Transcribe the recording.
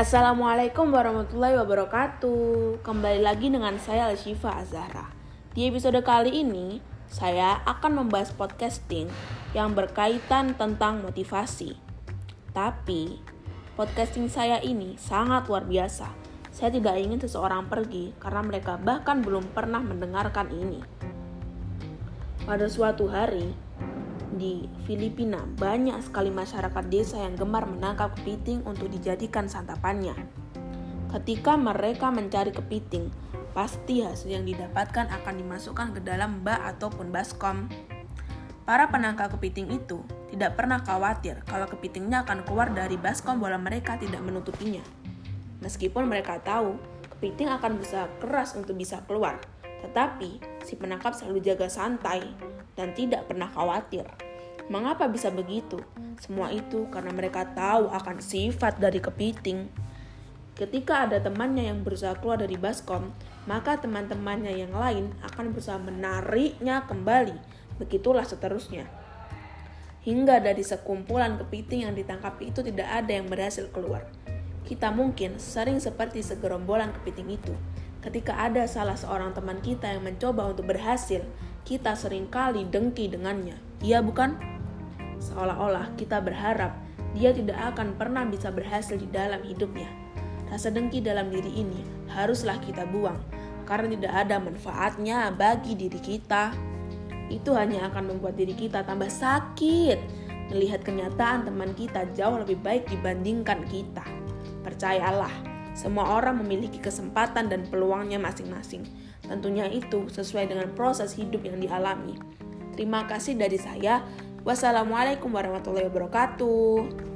Assalamualaikum warahmatullahi wabarakatuh. Kembali lagi dengan saya Alshifa Azhara Di episode kali ini Saya akan membahas podcasting Yang berkaitan tentang motivasi. Tapi Podcasting saya ini sangat luar biasa. Saya tidak ingin seseorang pergi Karena mereka bahkan belum pernah mendengarkan ini. Pada suatu hari di Filipina, banyak sekali masyarakat desa yang gemar menangkap kepiting untuk dijadikan santapannya. Ketika mereka mencari kepiting, pasti hasil yang didapatkan akan dimasukkan ke dalam bak ataupun baskom. Para penangkap kepiting itu tidak pernah khawatir kalau kepitingnya akan keluar dari baskom bola mereka tidak menutupinya. Meskipun mereka tahu kepiting akan berusaha keras untuk bisa keluar, tetapi si penangkap selalu jaga santai dan tidak pernah khawatir. Mengapa bisa begitu? Semua itu karena mereka tahu akan sifat dari kepiting. Ketika ada temannya yang berusaha keluar dari baskom, maka teman-temannya yang lain akan berusaha menariknya kembali. Begitulah seterusnya. Hingga dari sekumpulan kepiting yang ditangkap itu tidak ada yang berhasil keluar. Kita mungkin sering seperti segerombolan kepiting itu. Ketika ada salah seorang teman kita yang mencoba untuk berhasil, kita sering kali dengki dengannya. Iya bukan? Seolah-olah kita berharap dia tidak akan pernah bisa berhasil di dalam hidupnya. Rasa dengki dalam diri ini haruslah kita buang, karena tidak ada manfaatnya bagi diri kita. Itu hanya akan membuat diri kita tambah sakit melihat kenyataan teman kita jauh lebih baik dibandingkan kita. Percayalah, semua orang memiliki kesempatan dan peluangnya masing-masing. Tentunya itu sesuai dengan proses hidup yang dialami. Terima kasih dari saya. Wassalamualaikum warahmatullahi wabarakatuh.